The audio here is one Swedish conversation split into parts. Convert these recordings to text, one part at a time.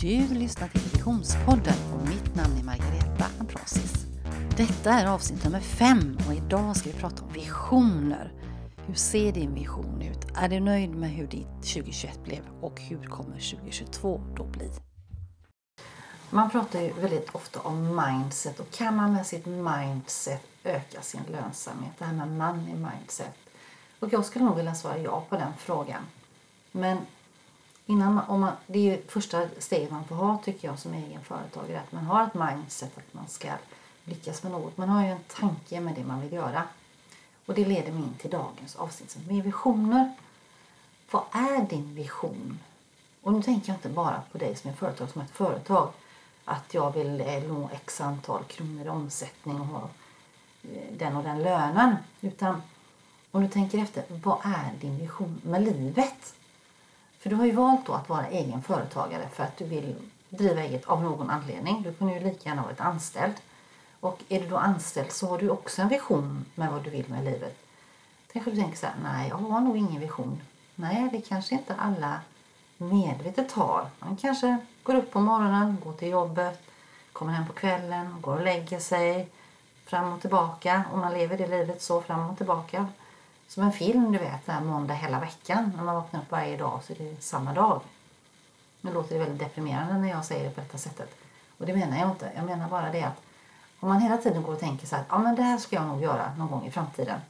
Du lyssnar till Visionspodden och mitt namn är Margareta Ambrosis. Detta är avsnitt nummer fem och idag ska vi prata om visioner. Hur ser din vision ut? Är du nöjd med hur ditt 2021 blev och hur kommer 2022 då bli? Man pratar ju väldigt ofta om mindset och kan man med sitt mindset öka sin lönsamhet? Det här med money mindset. Och jag skulle nog vilja svara ja på den frågan. Men innan man, om man, det är ju första steget man får ha tycker jag som egen företagare. Att man har ett mindset att man ska lyckas med något. Man har ju en tanke med det man vill göra. Och det leder mig in till dagens avsnitt med visioner. Vad är din vision? Och nu tänker jag inte bara på dig som är företag som ett företag. Att jag vill eh, nå x antal kronor i omsättning och ha eh, den och den lönen. Utan om du tänker efter, vad är din vision med livet? För du har ju valt då att vara egen företagare för att du vill driva eget av någon anledning. Du kunde ju lika gärna varit anställd. Och är du då anställd så har du också en vision med vad du vill med livet. Kanske du tänker så här, nej jag har nog ingen vision. Nej, det kanske inte alla medvetet har. Man kanske går upp på morgonen, går till jobbet, kommer hem på kvällen, går och lägger sig fram och tillbaka. Och man lever det livet så fram och tillbaka. Som en film, du vet, där måndag hela veckan. När man vaknar upp varje dag så är det samma dag. Nu låter det väldigt deprimerande när jag säger det på detta sättet. Och det menar jag inte. Jag menar bara det att om man hela tiden går och tänker så här, ja men det här ska jag nog göra någon gång i framtiden.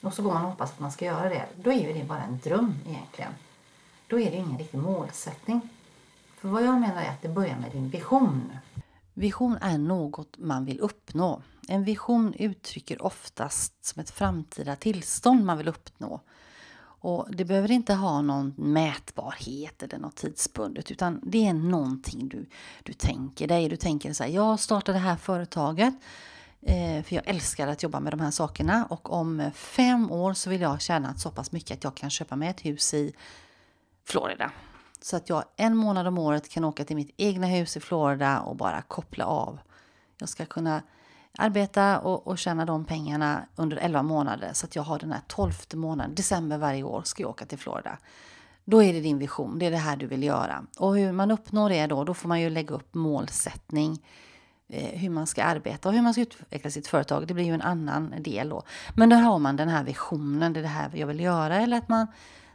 Och så går man och hoppas att man ska göra det. Då är ju det bara en dröm egentligen. Då är det ingen riktig målsättning. För vad jag menar är att det börjar med din vision. Vision är något man vill uppnå. En vision uttrycker oftast som ett framtida tillstånd man vill uppnå. Och Det behöver inte ha någon mätbarhet eller något tidsbundet utan det är någonting du, du tänker dig. Du tänker så här, jag startar det här företaget eh, för jag älskar att jobba med de här sakerna och om fem år så vill jag tjäna så pass mycket att jag kan köpa mig ett hus i Florida. Så att jag en månad om året kan åka till mitt egna hus i Florida och bara koppla av. Jag ska kunna arbeta och, och tjäna de pengarna under 11 månader så att jag har den här 12 månaden, december varje år, ska jag åka till Florida. Då är det din vision, det är det här du vill göra. Och hur man uppnår det då, då får man ju lägga upp målsättning, eh, hur man ska arbeta och hur man ska utveckla sitt företag. Det blir ju en annan del då. Men där har man den här visionen, det är det här jag vill göra. Eller att man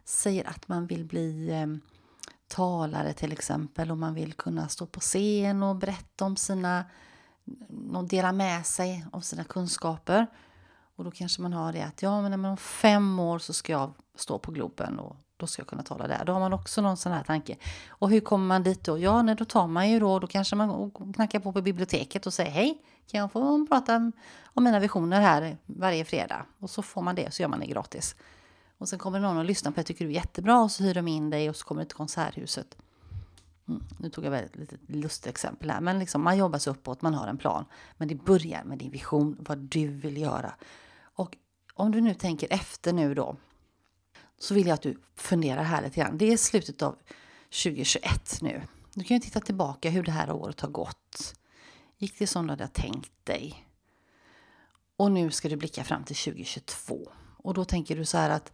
säger att man vill bli eh, talare till exempel och man vill kunna stå på scen och berätta om sina och dela med sig av sina kunskaper. Och då kanske man har det att ja, men om fem år så ska jag stå på Globen och då ska jag kunna tala där. Då har man också någon sån här tanke. Och hur kommer man dit då? Ja, nej, då tar man ju då, då kanske man knackar på på biblioteket och säger hej, kan jag få prata om mina visioner här varje fredag? Och så får man det, så gör man det gratis. Och sen kommer någon och lyssnar på det, tycker du är jättebra och så hyr de in dig och så kommer du till Konserthuset. Mm, nu tog jag ett litet lustigt exempel här, men liksom man jobbar sig uppåt, man har en plan. Men det börjar med din vision, vad du vill göra. Och om du nu tänker efter nu då, så vill jag att du funderar här lite grann. Det är slutet av 2021 nu. Du kan ju titta tillbaka hur det här året har gått. Gick det som du hade tänkt dig? Och nu ska du blicka fram till 2022. Och då tänker du så här att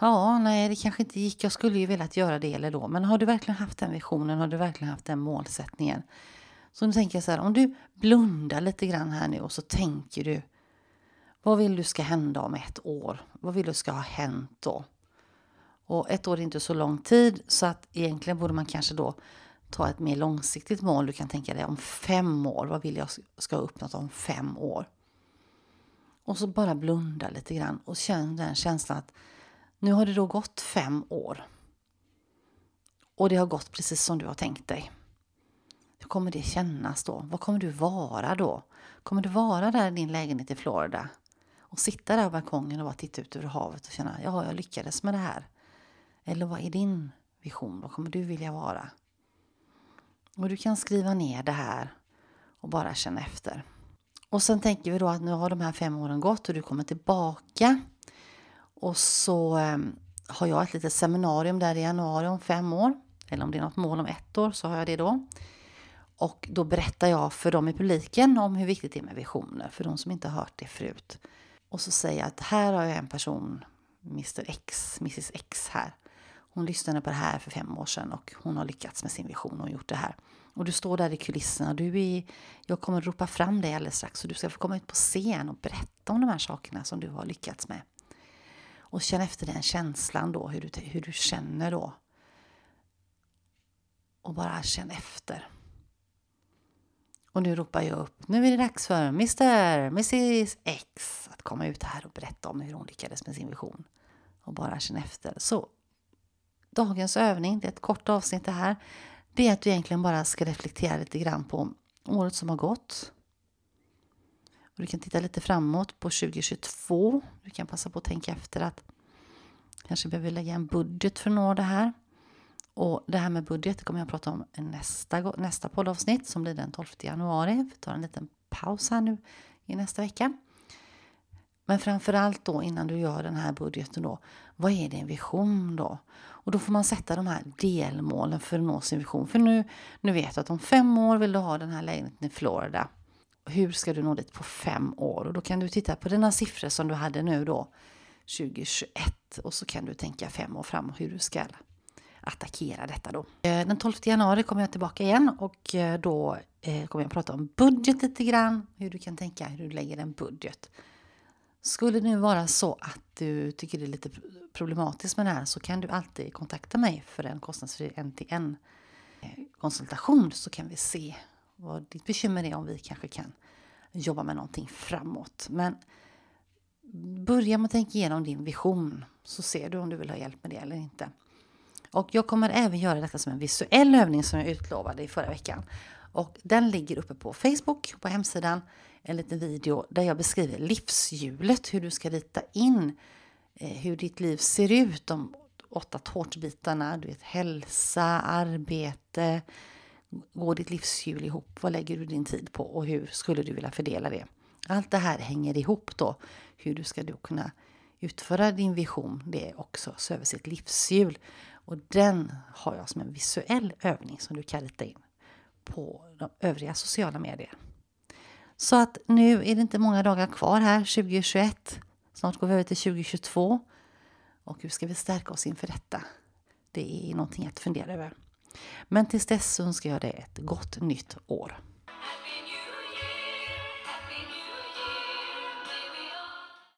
Ja, nej, det kanske inte gick. Jag skulle ju velat göra det eller då. Men har du verkligen haft den visionen? Har du verkligen haft den målsättningen? Så nu tänker jag så här, om du blundar lite grann här nu och så tänker du. Vad vill du ska hända om ett år? Vad vill du ska ha hänt då? Och ett år är inte så lång tid så att egentligen borde man kanske då ta ett mer långsiktigt mål. Du kan tänka dig om fem år. Vad vill jag ska ha uppnått om fem år? Och så bara blunda lite grann och känn den känslan att nu har det då gått fem år. Och det har gått precis som du har tänkt dig. Hur kommer det kännas då? Vad kommer du vara då? Kommer du vara där i din lägenhet i Florida och sitta där på balkongen och bara titta ut över havet och känna ja, jag lyckades med det här? Eller vad är din vision? Vad kommer du vilja vara? Och du kan skriva ner det här och bara känna efter. Och sen tänker vi då att nu har de här fem åren gått och du kommer tillbaka och så eh, har jag ett litet seminarium där i januari om fem år. Eller om det är något mål om ett år så har jag det då. Och då berättar jag för dem i publiken om hur viktigt det är med visioner. För de som inte har hört det förut. Och så säger jag att här har jag en person, Mr X, Mrs X här hon lyssnade på det här för fem år sedan och hon har lyckats med sin vision och gjort det här. Och du står där i kulisserna. Du är, jag kommer att ropa fram dig alldeles strax. Så du ska få komma ut på scen och berätta om de här sakerna som du har lyckats med. Och känn efter den känslan då, hur du, hur du känner då. Och bara känn efter. Och nu ropar jag upp. Nu är det dags för Mr. Mrs X att komma ut här och berätta om hur hon lyckades med sin vision. Och bara känn efter. Så dagens övning, det är ett kort avsnitt det här. Det är att du egentligen bara ska reflektera lite grann på året som har gått. Och du kan titta lite framåt på 2022. Du kan passa på att tänka efter att kanske behöver lägga en budget för att nå det här. Och det här med budget kommer jag att prata om nästa, nästa poddavsnitt som blir den 12 januari. Vi tar en liten paus här nu i nästa vecka. Men framförallt då innan du gör den här budgeten då, vad är din vision då? Och då får man sätta de här delmålen för att nå sin vision. För nu, nu vet du att om fem år vill du ha den här lägenheten i Florida. Hur ska du nå dit på fem år? Och då kan du titta på dina siffror som du hade nu då 2021 och så kan du tänka fem år framåt hur du ska attackera detta då. Eh, den 12 januari kommer jag tillbaka igen och eh, då eh, kommer jag prata om budget lite grann. Hur du kan tänka hur du lägger en budget. Skulle det nu vara så att du tycker det är lite problematiskt med det här så kan du alltid kontakta mig för en kostnadsfri en-till-en eh, konsultation så kan vi se vad ditt bekymmer är om vi kanske kan jobba med någonting framåt. Men börja med att tänka igenom din vision så ser du om du vill ha hjälp med det eller inte. Och jag kommer även göra detta som en visuell övning som jag utlovade i förra veckan. Och den ligger uppe på Facebook, på hemsidan, en liten video där jag beskriver livshjulet, hur du ska rita in eh, hur ditt liv ser ut, de åtta tårtbitarna, du vet hälsa, arbete, går ditt livshjul ihop, vad lägger du din tid på och hur skulle du vilja fördela det? Allt det här hänger ihop då, hur du ska då kunna utföra din vision, det är också se över sitt livshjul. Och den har jag som en visuell övning som du kan rita in på de övriga sociala medier. Så att nu är det inte många dagar kvar här 2021. Snart går vi över till 2022. Och hur ska vi stärka oss inför detta? Det är någonting att fundera över. Men tills dess önskar jag dig ett gott nytt år.